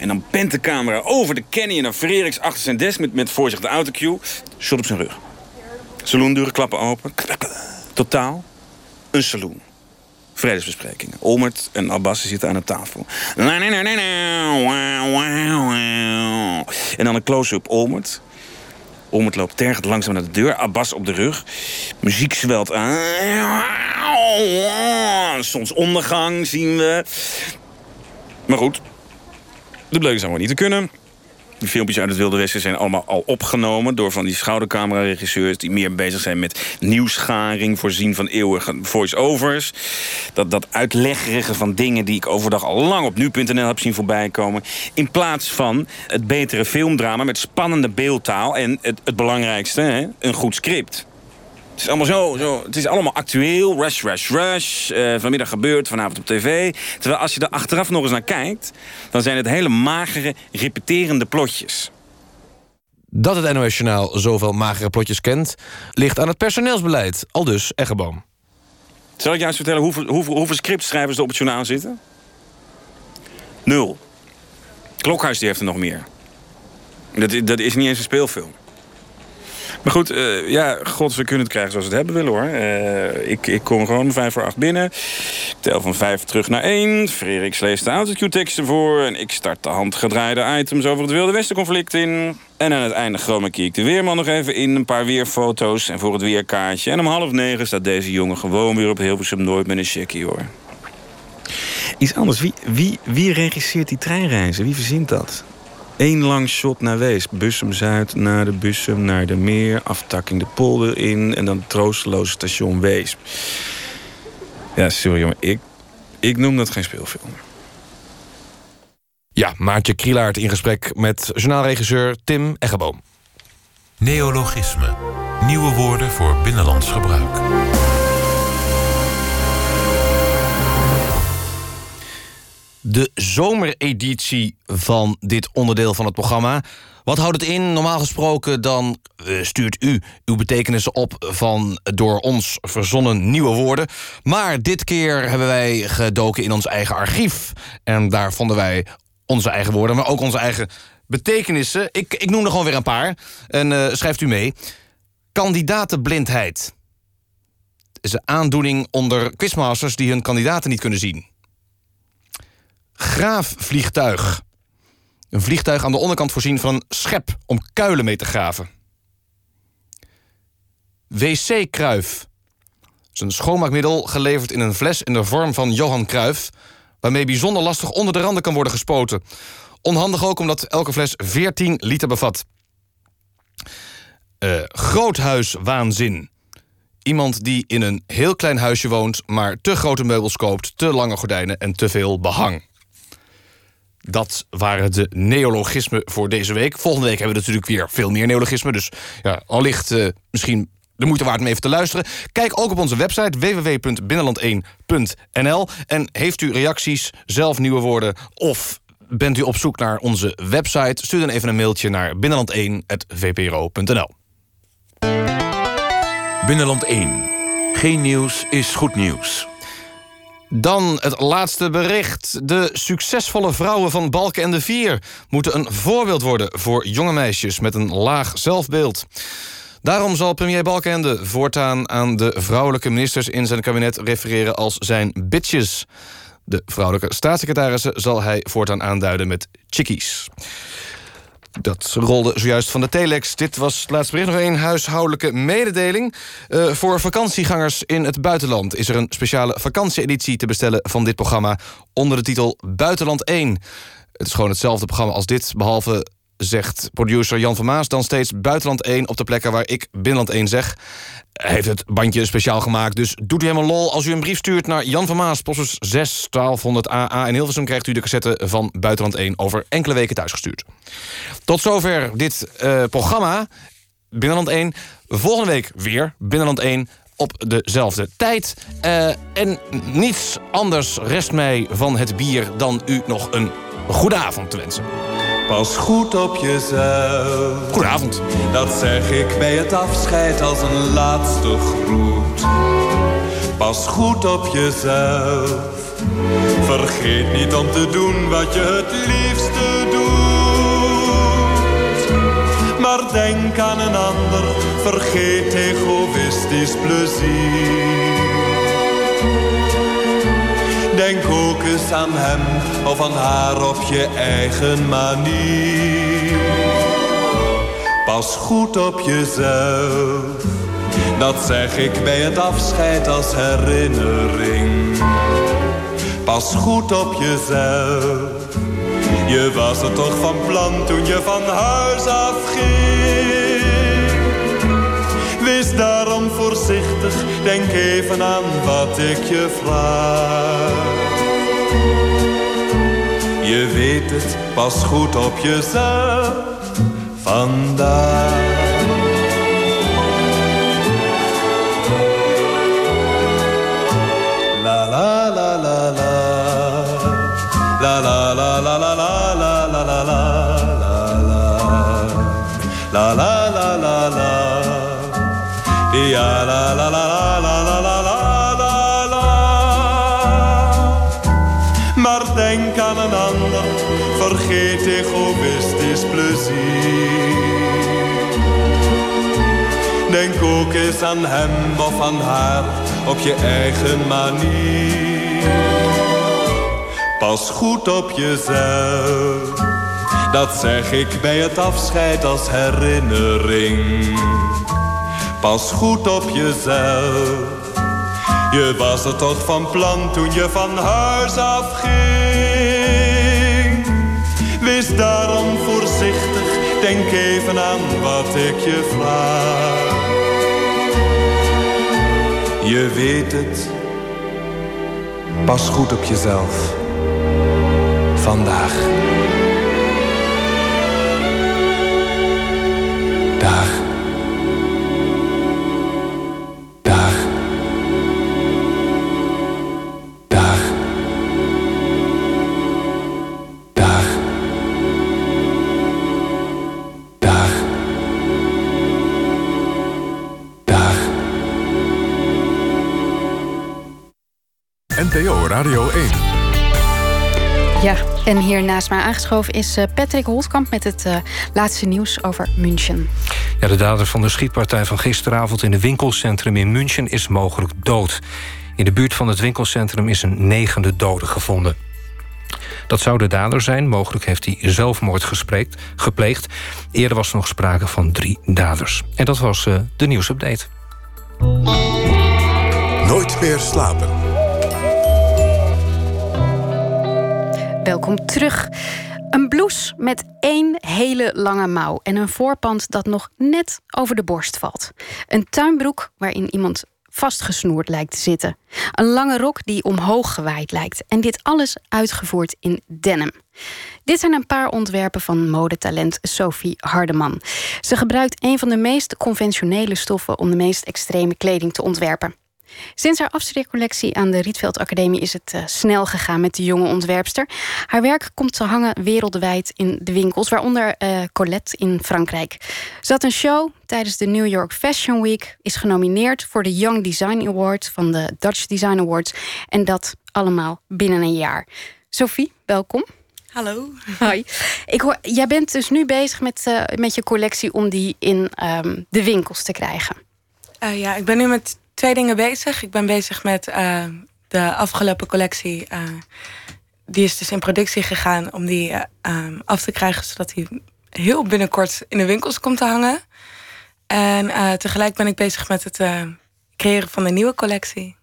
En dan pent de camera over de canyon naar Frerichs achter zijn desk... met, met voor de autocue, shot op zijn rug. Saloondeuren klappen open. Totaal een saloon. Vredesbesprekingen. Olmert en Abbas zitten aan de tafel. En dan een close-up Olmert. Olmert loopt tergend langzaam naar de deur. Abbas op de rug. Muziek zwelt aan. Zonsondergang zien we. Maar goed, dat bleek ze allemaal niet te kunnen. Die filmpjes uit het Wilde Westen zijn allemaal al opgenomen... door van die schoudercamera-regisseurs... die meer bezig zijn met nieuwsgaring... voorzien van eeuwige voice-overs. Dat, dat uitleggerige van dingen die ik overdag al lang op nu.nl heb zien voorbij komen. In plaats van het betere filmdrama met spannende beeldtaal... en het, het belangrijkste, hè, een goed script. Het is allemaal zo, zo. Het is allemaal actueel. Rush, rush, rush. Eh, vanmiddag gebeurt, vanavond op tv. Terwijl als je er achteraf nog eens naar kijkt... dan zijn het hele magere, repeterende plotjes. Dat het NOS-journaal zoveel magere plotjes kent... ligt aan het personeelsbeleid, al dus Eggeboom. Zal ik juist vertellen hoeveel, hoeveel, hoeveel scriptschrijvers er op het journaal zitten? Nul. Klokhuis die heeft er nog meer. Dat, dat is niet eens een speelfilm. Maar goed, eh, ja, god, we kunnen het krijgen zoals we het hebben willen hoor. Eh, ik, ik kom gewoon vijf voor acht binnen. Tel van vijf terug naar één. Frederik leest de autocue-teksten voor. En ik start de handgedraaide items over het Wilde Westen-conflict in. En aan het einde chroma-key ik de weerman nog even in. Een paar weerfoto's en voor het weerkaartje. En om half negen staat deze jongen gewoon weer op Hilversum Nooit met een checkie hoor. Iets anders. Wie, wie, wie regisseert die treinreizen? Wie verzint dat? Eén lang shot naar Wees. Bussum Zuid, naar de Bussum, naar de Meer. Aftakking de polder in. En dan het troosteloze station Wees. Ja, sorry jongen. Ik, ik noem dat geen speelfilm. Ja, Maartje Krielaert in gesprek met journaalregisseur Tim Eggeboom. Neologisme. Nieuwe woorden voor binnenlands gebruik. De zomereditie van dit onderdeel van het programma. Wat houdt het in? Normaal gesproken dan eh, stuurt u uw betekenissen op van door ons verzonnen nieuwe woorden. Maar dit keer hebben wij gedoken in ons eigen archief. En daar vonden wij onze eigen woorden, maar ook onze eigen betekenissen. Ik, ik noem er gewoon weer een paar. En eh, schrijft u mee. Kandidatenblindheid. is een aandoening onder quizmasters die hun kandidaten niet kunnen zien. Graafvliegtuig. Een vliegtuig aan de onderkant voorzien van een schep om kuilen mee te graven. WC-kruif. is een schoonmaakmiddel geleverd in een fles in de vorm van Johan Cruijff... waarmee bijzonder lastig onder de randen kan worden gespoten. Onhandig ook omdat elke fles 14 liter bevat. Eh, groothuiswaanzin iemand die in een heel klein huisje woont, maar te grote meubels koopt, te lange gordijnen en te veel behang. Dat waren de neologismen voor deze week. Volgende week hebben we natuurlijk weer veel meer neologismen. Dus ja, allicht uh, misschien de moeite waard om even te luisteren. Kijk ook op onze website www.binnenland1.nl. En heeft u reacties, zelf nieuwe woorden of bent u op zoek naar onze website... stuur dan even een mailtje naar binnenland1.vpro.nl. Binnenland 1. Geen nieuws is goed nieuws. Dan het laatste bericht. De succesvolle vrouwen van Balken en de Vier... moeten een voorbeeld worden voor jonge meisjes met een laag zelfbeeld. Daarom zal premier Balkenende voortaan aan de vrouwelijke ministers in zijn kabinet refereren als zijn bitches. De vrouwelijke staatssecretarissen zal hij voortaan aanduiden met chickies. Dat rolde zojuist van de telex. Dit was het laatste bericht. Nog één huishoudelijke mededeling. Uh, voor vakantiegangers in het buitenland... is er een speciale vakantieeditie te bestellen van dit programma... onder de titel Buitenland 1. Het is gewoon hetzelfde programma als dit... behalve zegt producer Jan van Maas... dan steeds Buitenland 1 op de plekken waar ik Binnenland 1 zeg. Hij heeft het bandje speciaal gemaakt, dus doet u helemaal lol... als u een brief stuurt naar Jan van Maas, postbus 6 1200 AA... in Hilversum krijgt u de cassette van Buitenland 1 over enkele weken thuisgestuurd. Tot zover dit uh, programma, Binnenland 1. Volgende week weer Binnenland 1 op dezelfde tijd. Uh, en niets anders rest mij van het bier dan u nog een goede avond te wensen. Pas goed op jezelf. Goedenavond. Dat zeg ik bij het afscheid als een laatste groet. Pas goed op jezelf. Vergeet niet om te doen wat je het liefste doet. Maar denk aan een ander, vergeet egoïstisch plezier. Denk ook eens aan hem of aan haar op je eigen manier. Pas goed op jezelf, dat zeg ik bij het afscheid als herinnering. Pas goed op jezelf, je was er toch van plan toen je van huis afging. Voorzichtig, denk even aan wat ik je vraag. Je weet het, pas goed op jezelf vandaag. La la la la la La la la la la la la la la la la la Ja, la la la la la la la la. Maar denk aan een ander, vergeet egoïstisch plezier. Denk ook eens aan hem of aan haar op je eigen manier. Pas goed op jezelf, dat zeg ik bij het afscheid als herinnering. Pas goed op jezelf. Je was er toch van plan toen je van huis afging. Wees daarom voorzichtig, denk even aan wat ik je vraag. Je weet het, pas goed op jezelf. Vandaag. Dag. NPO Radio 1. Ja, en hier naast mij aangeschoven is eh, Patrick Holtkamp met het uh, laatste nieuws over München. Ja, de dader van de schietpartij van gisteravond in het winkelcentrum in München is mogelijk dood. In de buurt van het winkelcentrum is een negende dode gevonden. Dat zou de dader zijn. Mogelijk heeft hij zelfmoord gespreekt, gepleegd. Eerder was er nog sprake van drie daders. En dat was uh, de nieuwsupdate. Nooit meer slapen. Welkom terug. Een blouse met één hele lange mouw en een voorpand dat nog net over de borst valt. Een tuinbroek waarin iemand vastgesnoerd lijkt te zitten. Een lange rok die omhoog gewaaid lijkt. En dit alles uitgevoerd in denim. Dit zijn een paar ontwerpen van modetalent Sophie Hardeman. Ze gebruikt een van de meest conventionele stoffen om de meest extreme kleding te ontwerpen. Sinds haar afstudeercollectie aan de Rietveld Academie is het uh, snel gegaan met de jonge ontwerpster. Haar werk komt te hangen wereldwijd in de winkels, waaronder uh, Colette in Frankrijk. Ze had een show tijdens de New York Fashion Week, is genomineerd voor de Young Design Award van de Dutch Design Awards. En dat allemaal binnen een jaar. Sophie, welkom. Hallo. Hoi. Ik hoor, jij bent dus nu bezig met, uh, met je collectie om die in um, de winkels te krijgen. Uh, ja, ik ben nu met twee dingen bezig. Ik ben bezig met uh, de afgelopen collectie. die is dus in productie gegaan om die um, af te krijgen, zodat die heel binnenkort in de winkels komt te hangen. En tegelijk ben ik bezig met het creëren van een nieuwe collectie.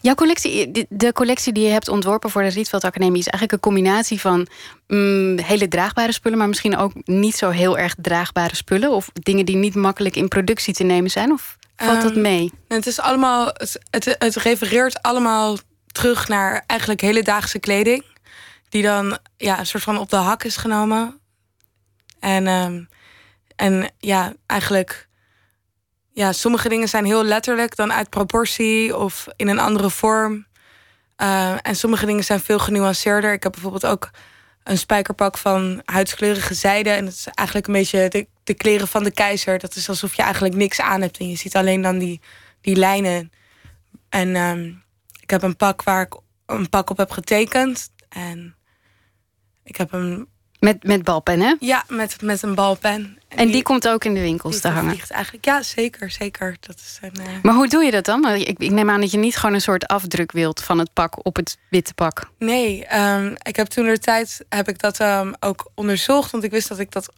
Jouw collectie, de collectie die je hebt ontworpen voor de Rietveld Academie, is eigenlijk een combinatie van mm, hele draagbare spullen, maar misschien ook niet zo heel erg draagbare spullen. Of dingen die niet makkelijk in productie te nemen zijn. Of valt dat Um, mee? Het is allemaal. Het, het, refereert allemaal terug naar eigenlijk hedendaagse kleding. Die dan ja, een soort van op de hak is genomen. En, ehm, en ja, eigenlijk. Ja, sommige dingen zijn heel letterlijk dan uit proportie of in een andere vorm. Uh, en sommige dingen zijn veel genuanceerder. Ik heb bijvoorbeeld ook een spijkerpak van huidskleurige zijde. En dat is eigenlijk een beetje de, kleren van de keizer. Dat is alsof je eigenlijk niks aan hebt. En je ziet alleen dan die, die lijnen. En um, ik heb een pak waar ik een pak op heb getekend. En ik heb een. Met, met balpen, hè? Ja, met, met een balpen. En, en die, die, komt ook in de winkels te hangen? Eigenlijk. Ja, zeker. zeker. Dat is een, uh... Maar hoe doe je dat dan? Ik, ik, neem aan dat je niet gewoon een soort afdruk wilt van het pak op het witte pak. Nee, um, ik heb toen de tijd heb ik dat um, ook onderzocht. Want ik wist dat ik dat,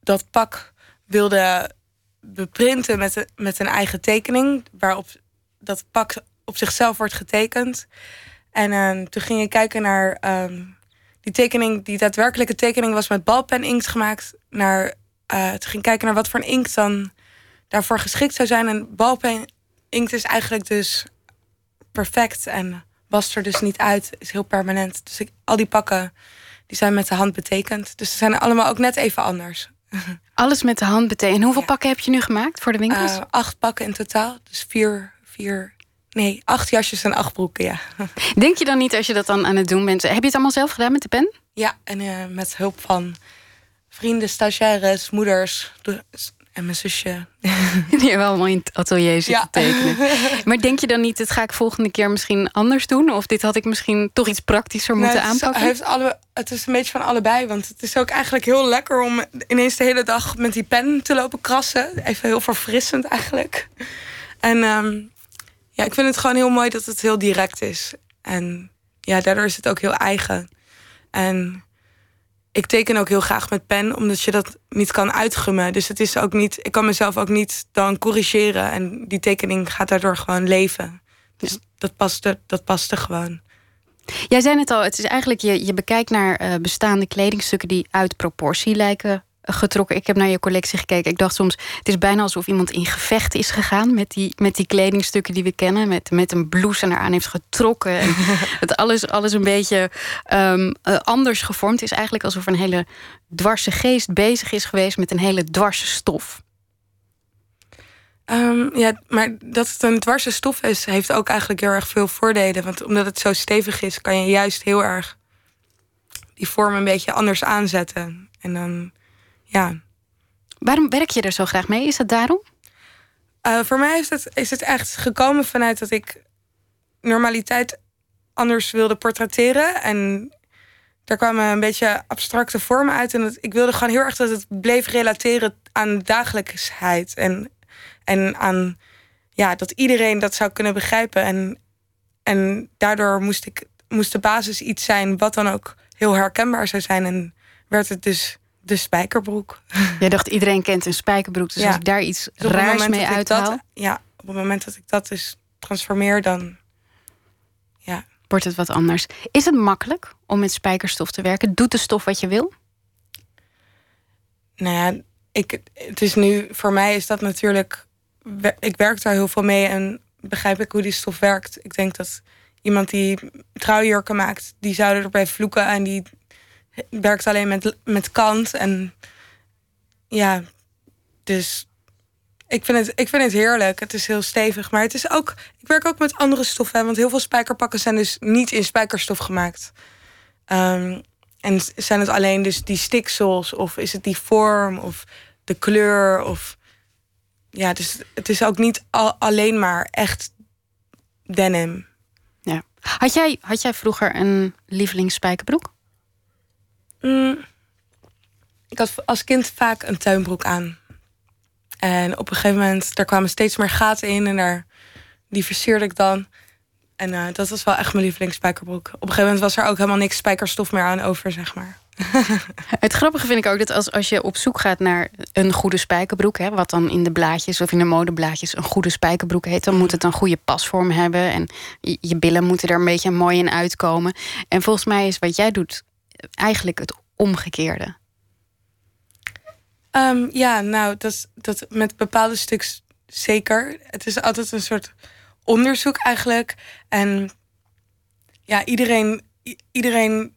dat pak wilde beprinten met, de, met een eigen tekening. Waarop dat pak op zichzelf wordt getekend. En uh, toen ging ik kijken naar um, die tekening, die daadwerkelijke tekening was met balpen inkt gemaakt. Naar, uh, toen ging kijken naar wat voor een inkt dan daarvoor geschikt zou zijn. En balpen inkt is eigenlijk dus perfect en was er dus niet uit, is heel permanent. Dus ik, al die pakken die zijn met de hand betekend. Dus ze zijn allemaal ook net even anders. Alles met de hand betekent. En hoeveel ja. pakken heb je nu gemaakt voor de winkels? Uh, acht pakken in totaal. Dus vier, vier, nee, acht jasjes en acht broeken, ja. Denk je dan niet als je dat dan aan het doen bent... Heb je het allemaal zelf gedaan met de pen? Ja, en uh, met hulp van vrienden, stagiaires, moeders en mijn zusje. Die hebben allemaal in het atelier zitten ja. tekenen. Maar denk je dan niet, dit ga ik volgende keer misschien anders doen? Of dit had ik misschien toch iets praktischer moeten nou, het aanpakken? Is, heeft alle, het is een beetje van allebei. Want het is ook eigenlijk heel lekker om ineens de hele dag met die pen te lopen krassen. Even heel verfrissend eigenlijk. En um, ja, ik vind het gewoon heel mooi dat het heel direct is. En ja, daardoor is het ook heel eigen. En ik teken ook heel graag met pen, omdat je dat niet kan uitgummen. Dus het is ook niet, ik kan mezelf ook niet dan corrigeren. En die tekening gaat daardoor gewoon leven. Dus dat past er, dat past er gewoon. Jij zei het al, het is eigenlijk, je, je bekijkt naar uh, bestaande kledingstukken die uit proportie lijken getrokken. Ik heb naar je collectie gekeken. Ik dacht soms, het is bijna alsof iemand in gevecht is gegaan met die, met die kledingstukken die we kennen. Met, met een blouse eraan heeft getrokken. En het alles, alles een beetje um, uh, anders gevormd is. Eigenlijk alsof een hele dwarse geest bezig is geweest met een hele dwarse stof. Um, ja, maar dat het een dwarse stof is, heeft ook eigenlijk heel erg veel voordelen. Want omdat het zo stevig is, kan je juist heel erg die vorm een beetje anders aanzetten. En dan ja. Waarom werk je er zo graag mee? Is dat daarom? Uh, voor mij is het, is het echt gekomen vanuit dat ik normaliteit anders wilde portretteren. En daar kwamen een beetje abstracte vormen uit. En dat, ik wilde gewoon heel erg dat het bleef relateren aan dagelijksheid. En, en aan ja, dat iedereen dat zou kunnen begrijpen. En, en daardoor moest, ik, moest de basis iets zijn wat dan ook heel herkenbaar zou zijn. En werd het dus de spijkerbroek. Jij dacht iedereen kent een spijkerbroek, dus ja. als ik daar iets dus raars mee uithaal... Dat, ja, op het moment dat ik dat dus transformeer, dan... Ja. Wordt het wat anders. Is het makkelijk om met spijkerstof te werken? Doet de stof wat je wil? Nou ja, ik, het is nu... Voor mij is dat natuurlijk... Ik werk daar heel veel mee en begrijp ik hoe die stof werkt. Ik denk dat iemand die trouwjurken maakt, die zou erbij vloeken en die werkt alleen met, met kant. En ja, dus ik vind, het, ik vind het heerlijk. Het is heel stevig. Maar het is ook. Ik werk ook met andere stoffen. Want heel veel spijkerpakken zijn dus niet in spijkerstof gemaakt. Um, en zijn het alleen dus die stiksels? Of is het die vorm? Of de kleur? Of ja, dus het is ook niet al, alleen maar echt denim. Ja. Had jij, had jij vroeger een lievelingsspijkerbroek? Mm, ik had als kind vaak een tuinbroek aan. En op een gegeven moment, daar kwamen steeds meer gaten in en daar, die versierde ik dan. En uh, dat was wel echt mijn lievelingsspijkerbroek. Op een gegeven moment was er ook helemaal niks spijkerstof meer aan over, zeg maar. Het grappige vind ik ook dat als, als je op zoek gaat naar een goede spijkerbroek, hè, wat dan in de blaadjes of in de modeblaadjes een goede spijkerbroek heet, dan moet het een goede pasvorm hebben en je, je billen moeten er een beetje mooi in uitkomen. En volgens mij is wat jij doet eigenlijk het omgekeerde. Um, ja, nou, dat, dat met bepaalde stuks zeker. Het is altijd een soort onderzoek eigenlijk. En ja, iedereen, iedereen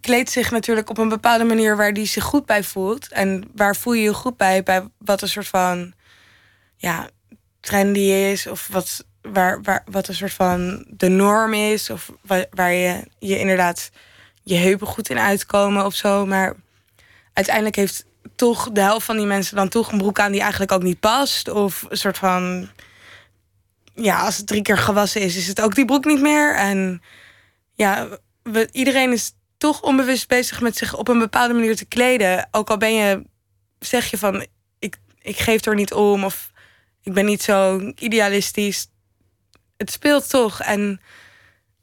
kleedt zich natuurlijk op een bepaalde manier waar die zich goed bij voelt. En waar voel je je goed bij? Bij wat een soort van ja, trendy is, of wat, waar, waar, wat een soort van de norm is, of waar, waar je, je inderdaad je heupen goed in uitkomen of zo. Maar uiteindelijk heeft toch de helft van die mensen dan toch een broek aan die eigenlijk ook niet past. Of een soort van. Ja, als het drie keer gewassen is, is het ook die broek niet meer. En ja, we, iedereen is toch onbewust bezig met zich op een bepaalde manier te kleden. Ook al ben je, zeg je van, ik, ik geef er niet om of ik ben niet zo idealistisch. Het speelt toch. En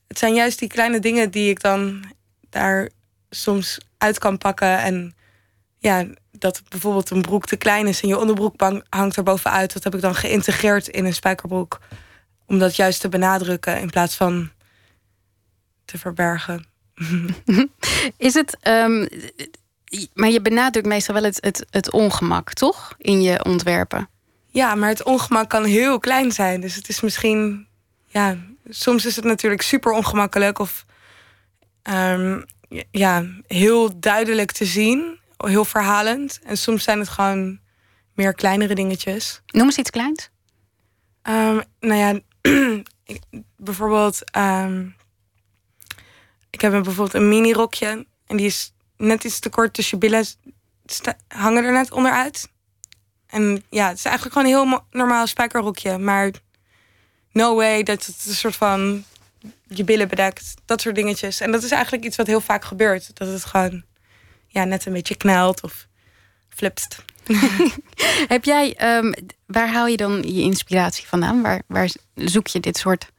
het zijn juist die kleine dingen die ik dan daar soms uit kan pakken. En ja, dat bijvoorbeeld een broek te klein is en je onderbroek hangt er bovenuit. Dat heb ik dan geïntegreerd in een spijkerbroek. Om dat juist te benadrukken in plaats van te verbergen. Is het. Um, maar je benadrukt meestal wel het, het, het ongemak, toch? In je ontwerpen. Ja, maar het ongemak kan heel klein zijn. Dus het is misschien. Ja, soms is het natuurlijk super ongemakkelijk of. Um, ja, heel duidelijk te zien heel verhalend. En soms zijn het gewoon meer kleinere dingetjes. Noem eens iets kleins. Um, nou ja, bijvoorbeeld... Um, ik heb een, bijvoorbeeld een mini rokje. En die is net iets te kort, dus je billen hangen er net onderuit. En ja, het is eigenlijk gewoon een heel normaal spijkerrokje. Maar no way dat het een soort van je billen bedekt. Dat soort dingetjes. En dat is eigenlijk iets wat heel vaak gebeurt. Dat het gewoon ja, net een beetje knelt of flipst. Heb jij, ehm, waar haal je dan je inspiratie vandaan? Waar, waar zoek je dit soort.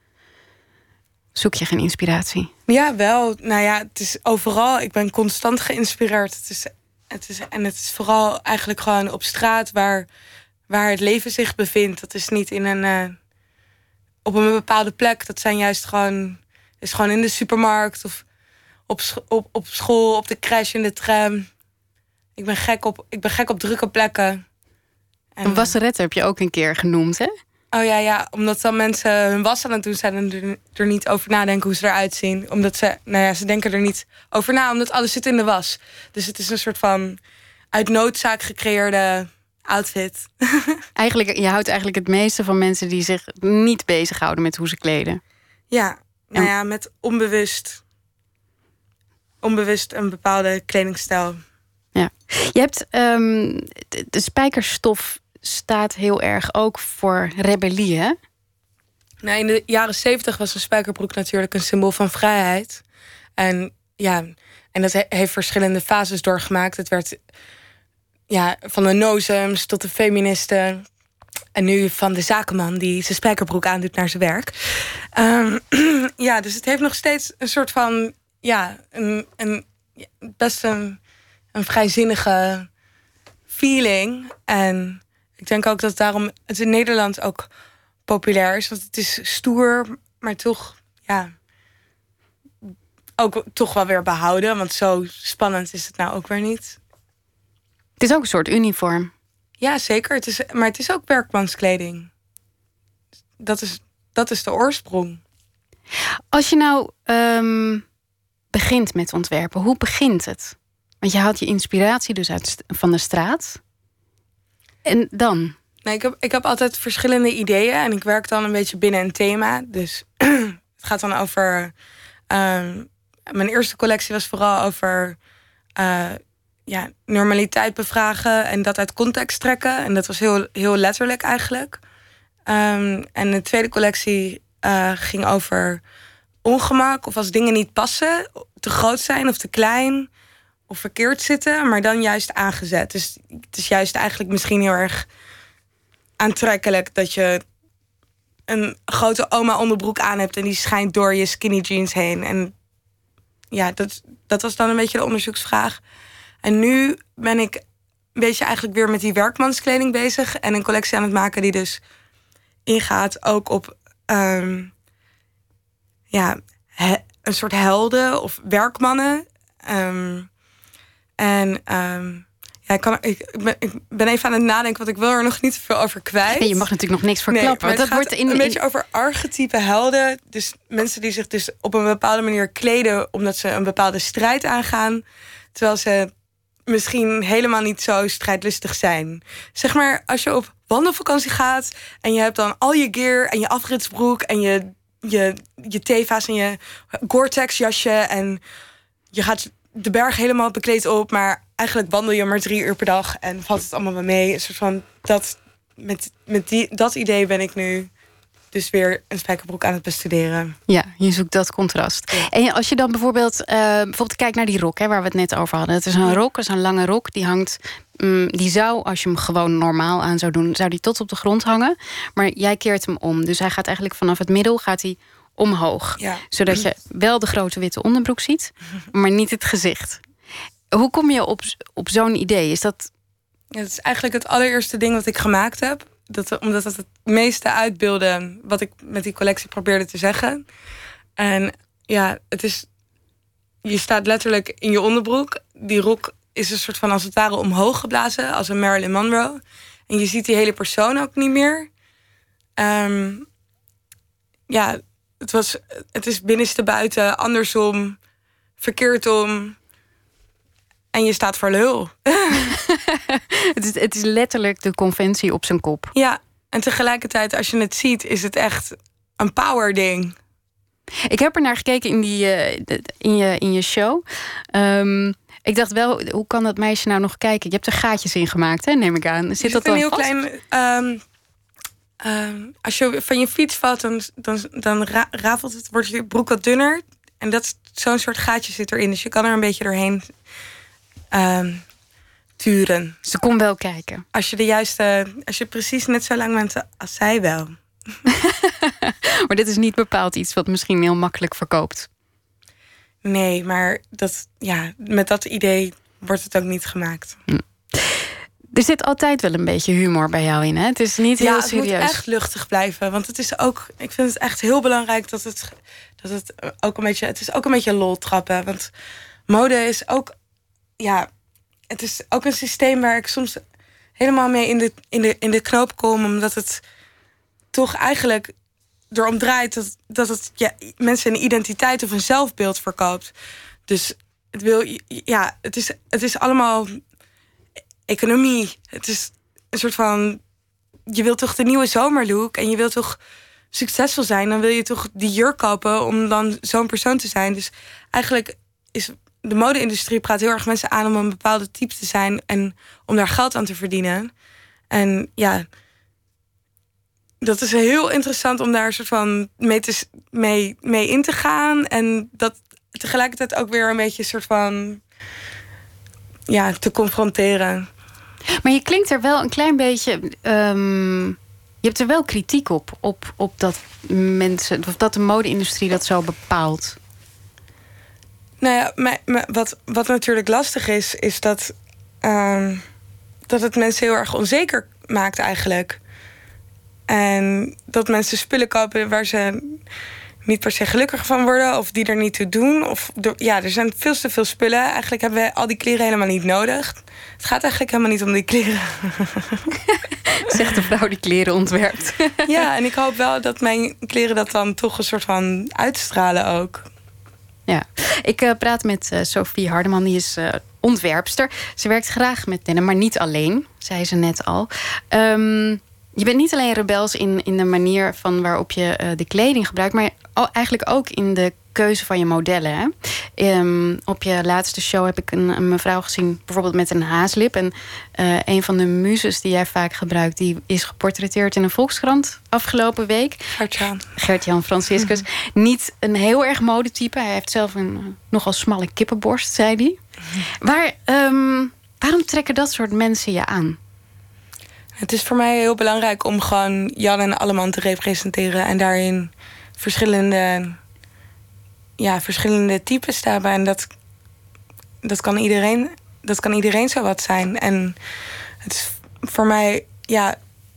Zoek je geen inspiratie? Ja, wel. Nou ja, het is overal. Ik ben constant geïnspireerd. Het is, het is, en het is vooral eigenlijk gewoon op straat waar, waar het leven zich bevindt. Dat is niet in een, uh, op een bepaalde plek. Dat zijn juist gewoon, is gewoon in de supermarkt of op, op, op school, op de crash, in de tram. Ik ben gek op, ik ben gek op drukke plekken. En, een wasseretter heb je ook een keer genoemd, hè? Oh ja, ja, omdat dan mensen hun was aan het doen zijn en er, er, niet over nadenken hoe ze eruit zien. Omdat ze, nou ja, ze denken er niet over na, omdat alles zit in de was. Dus het is een soort van uit noodzaak gecreëerde outfit. Eigenlijk, je houdt eigenlijk het meeste van mensen die zich niet bezighouden met hoe ze kleden. Ja, nou ja, met onbewust onbewust een bepaalde kledingstijl. Ja. Je hebt um, de, spijkerstof staat heel erg ook voor rebellie, hè? Nou, in de jaren zeventig was een spijkerbroek natuurlijk een symbool van vrijheid. En ja, en dat heeft verschillende fases doorgemaakt. Het werd ja, van de nozems tot de feministen. En nu van de zakenman die zijn spijkerbroek aandoet naar zijn werk. Um, ja, dus het heeft nog steeds een soort van ja, een, een, best een, een vrijzinnige feeling. En ik denk ook dat daarom het in Nederland ook populair is. Want het is stoer, maar toch, ja, ook toch wel weer behouden. Want zo spannend is het nou ook weer niet. Het is ook een soort uniform. Ja, zeker. Het is, maar het is ook werkmanskleding. dat is, dat is de oorsprong. Als je nou ehm, begint met ontwerpen, hoe begint het? Want je haalt je inspiratie dus uit van de straat. En dan? Nee, ik, heb, ik heb altijd verschillende ideeën en ik werk dan een beetje binnen een thema. Dus het gaat dan over. ehm, mijn eerste collectie was vooral over eh, ja, normaliteit bevragen en dat uit context trekken. En dat was heel, heel letterlijk eigenlijk. Ehm, en de tweede collectie eh, ging over ongemak of als dingen niet passen, te groot zijn of te klein of verkeerd zitten, maar dan juist aangezet. Dus het is juist eigenlijk misschien heel erg aantrekkelijk dat je een grote oma onderbroek aan hebt en die schijnt door je skinny jeans heen. En ja, dat, dat was dan een beetje de onderzoeksvraag. En nu ben ik een beetje eigenlijk weer met die werkmanskleding bezig en een collectie aan het maken die dus ingaat ook op ehm, ja, he- een soort helden of werkmannen. Ehm, en ehm, ja, ik, kan, ik, ben, ik ben even aan het nadenken, want ik wil er nog niet veel over kwijt. Nee, je mag natuurlijk nog niks Nee, verklappen. want het dat wordt in, een in- beetje over archetype helden. Dus mensen die zich dus op een bepaalde manier kleden... omdat ze een bepaalde strijd aangaan... terwijl ze misschien helemaal niet zo strijdlustig zijn. Zeg maar, als je op wandelvakantie gaat... en je hebt dan al je gear en je afritsbroek... en je, je, je teva's en je Gore-Tex jasje... en je gaat de berg helemaal bekleed op... maar eigenlijk wandel je maar drie uur per dag... en valt het allemaal mee. Een soort van dat, met, met die, dat idee ben ik nu dus weer een spijkerbroek aan het bestuderen. Ja, je zoekt dat contrast. En als je dan bijvoorbeeld, eh, bijvoorbeeld kijkt naar die rok, hè, waar we het net over hadden. Het is een rok, het is een lange rok. Die hangt, mm, die zou, als je hem gewoon normaal aan zou doen, zou die tot op de grond hangen. Maar jij keert hem om. Dus hij gaat eigenlijk vanaf het middel gaat hij omhoog. Ja. Zodat je wel de grote witte onderbroek ziet, maar niet het gezicht. Hoe kom je op, op zo'n idee? Is dat Ja, het is eigenlijk het allereerste ding wat ik gemaakt heb. Dat, omdat het het meeste uitbeelde wat ik met die collectie probeerde te zeggen. En ja, het is. Je staat letterlijk in je onderbroek. Die rok is een soort van als het ware omhoog geblazen, als een Marilyn Monroe. En je ziet die hele persoon ook niet meer. Ehm, ja, het, was, het is binnenste buiten, andersom, verkeerd om. En je staat voor lul. het, is, het is letterlijk de conventie op zijn kop. Ja, en tegelijkertijd, als je het ziet, is het echt een power ding. Ik heb er naar gekeken in, die, eh, in, je, in je show. Ehm, ik dacht wel, hoe kan dat meisje nou nog kijken? Je hebt er gaatjes in gemaakt, hè, neem ik aan. Zit Er dat zit een dan heel vast? klein. ehm, ehm, als je van je fiets valt, dan, dan, dan ra- rafelt het, wordt je broek wat dunner. En dat zo'n soort gaatje zit erin. Dus je kan er een beetje doorheen ehm, turen. Ze kon wel kijken. Als je de juiste, als je precies net zo lang bent als zij wel. Maar dit is niet bepaald iets wat misschien heel makkelijk verkoopt. Nee, maar dat, ja, met dat idee wordt het ook niet gemaakt. Er zit altijd wel een beetje humor bij jou in, hè? Het is niet heel ja, het serieus. moet echt luchtig blijven. Want het is ook, ik vind het echt heel belangrijk dat het, dat het ook een beetje, het is ook een beetje lol trappen. Want mode is ook, ja, het is ook een systeem waar ik soms helemaal mee in de, in de, in de knoop kom. Omdat het toch eigenlijk erom draait dat, dat het ja, mensen een identiteit of een zelfbeeld verkoopt. Dus het wil, ja, het is, het is allemaal economie. Het is een soort van. Je wilt toch de nieuwe zomerlook en je wilt toch succesvol zijn, dan wil je toch die jurk kopen om dan zo'n persoon te zijn. Dus eigenlijk is de mode-industrie praat heel erg mensen aan om een bepaalde type te zijn en om daar geld aan te verdienen. En ja, dat is heel interessant om daar soort van mee, te, mee, mee in te gaan. En dat tegelijkertijd ook weer een beetje soort van ja, te confronteren. Maar je klinkt er wel een klein beetje. ehm, je hebt er wel kritiek op, op, op dat mensen, of dat de mode-industrie dat zo bepaalt. Nou ja, maar, maar wat, wat natuurlijk lastig is, is dat, ehm, dat het mensen heel erg onzeker maakt eigenlijk. En dat mensen spullen kopen waar ze, niet per se gelukkiger van worden of die er niet toe doen. Of ja, er zijn veel te veel spullen. Eigenlijk hebben we al die kleren helemaal niet nodig. Het gaat eigenlijk helemaal niet om die kleren. Zegt de vrouw die kleren ontwerpt. ja, en ik hoop wel dat mijn kleren dat dan toch een soort van uitstralen ook. Ja, ik eh, praat met eh, Sophie Hardeman, die is eh, ontwerpster. Ze werkt graag met dennen, maar niet alleen, zei ze net al. Ehm, je bent niet alleen rebels in, in de manier van waarop je eh, de kleding gebruikt, maar eigenlijk ook in de keuze van je modellen. Hè? Ehm, op je laatste show heb ik een, een mevrouw gezien, bijvoorbeeld met een haaslip. En eh, een van de muzes die jij vaak gebruikt, die is geportretteerd in een Volkskrant afgelopen week. Gert-Jan. Gert-Jan Franciscus. Niet een heel erg modetype. Hij heeft zelf een eh, nogal smalle kippenborst, zei hij. Waar, ehm, waarom trekken dat soort mensen je aan? Het is voor mij heel belangrijk om gewoon Jan en Alleman te representeren. En daarin verschillende, ja, verschillende types te hebben. En dat, dat, kan iedereen, dat kan iedereen zo wat zijn. En het is voor mij ja,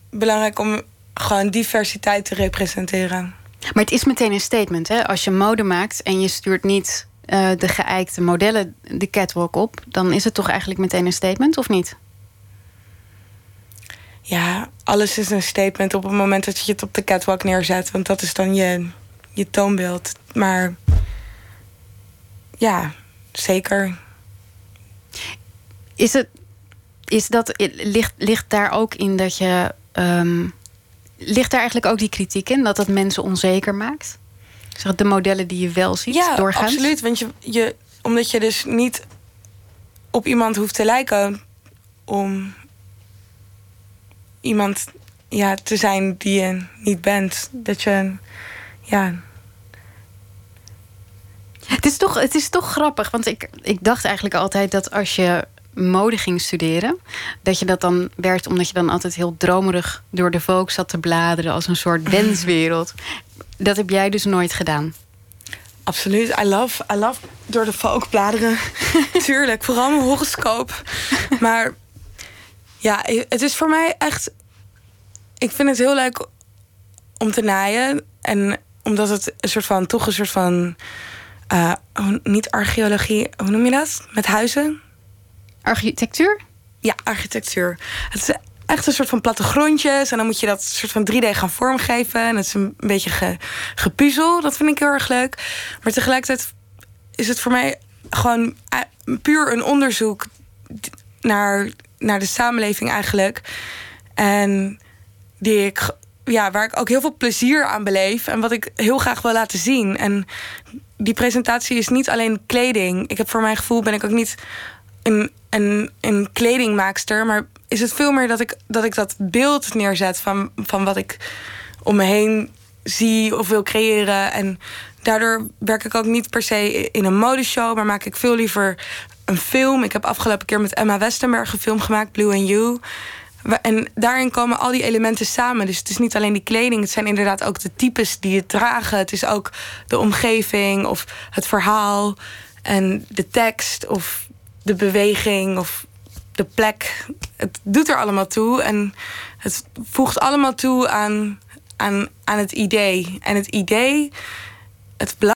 belangrijk om gewoon diversiteit te representeren. Maar het is meteen een statement. Hè? Als je mode maakt en je stuurt niet eh, de geëikte modellen de catwalk op... dan is het toch eigenlijk meteen een statement, of niet? Ja, alles is een statement op het moment dat je het op de catwalk neerzet. Want dat is dan je, je toonbeeld. Maar ja, zeker. Is het, is dat, ligt, ligt daar ook in dat je. ehm, ligt daar eigenlijk ook die kritiek in? Dat dat mensen onzeker maakt? Zeg, de modellen die je wel ziet Ja, doorgaans? absoluut. Want je, je, omdat je dus niet op iemand hoeft te lijken om iemand ja, te zijn die je niet bent. Dat je, ja, Het is toch, het is toch grappig, want ik, ik dacht eigenlijk altijd dat als je mode ging studeren, dat je dat dan werd omdat je dan altijd heel dromerig door de volk zat te bladeren als een soort wenswereld. Dat heb jij dus nooit gedaan. Absoluut. I love, I love door de volk bladeren. Tuurlijk, vooral mijn horoscoop. Maar ja, het is voor mij echt... Ik vind het heel leuk om te naaien. En omdat het een soort van... Toch een soort van... eh, niet archeologie, hoe noem je dat? Met huizen? Architectuur? Ja, architectuur. Het is echt een soort van plattegrondjes. En dan moet je dat soort van 3D gaan vormgeven. En het is een beetje ge, gepuzzel. Dat vind ik heel erg leuk. Maar tegelijkertijd is het voor mij gewoon eh, puur een onderzoek naar, naar de samenleving eigenlijk. En die ik, ja, waar ik ook heel veel plezier aan beleef. En wat ik heel graag wil laten zien. En die presentatie is niet alleen kleding. Ik heb voor mijn gevoel ben ik ook niet een, een, een kledingmaakster. Maar is het veel meer dat ik dat, ik dat beeld neerzet van, van wat ik om me heen zie of wil creëren. En daardoor werk ik ook niet per se in een modeshow, maar maak ik veel liever een film. Ik heb afgelopen keer met Emma Westenberg een film gemaakt, Blue and You. En daarin komen al die elementen samen. Dus het is niet alleen die kleding, het zijn inderdaad ook de types die het dragen. Het is ook de omgeving of het verhaal en de tekst of de beweging of de plek. Het doet er allemaal toe en het voegt allemaal toe aan, aan, aan het idee. En het idee, het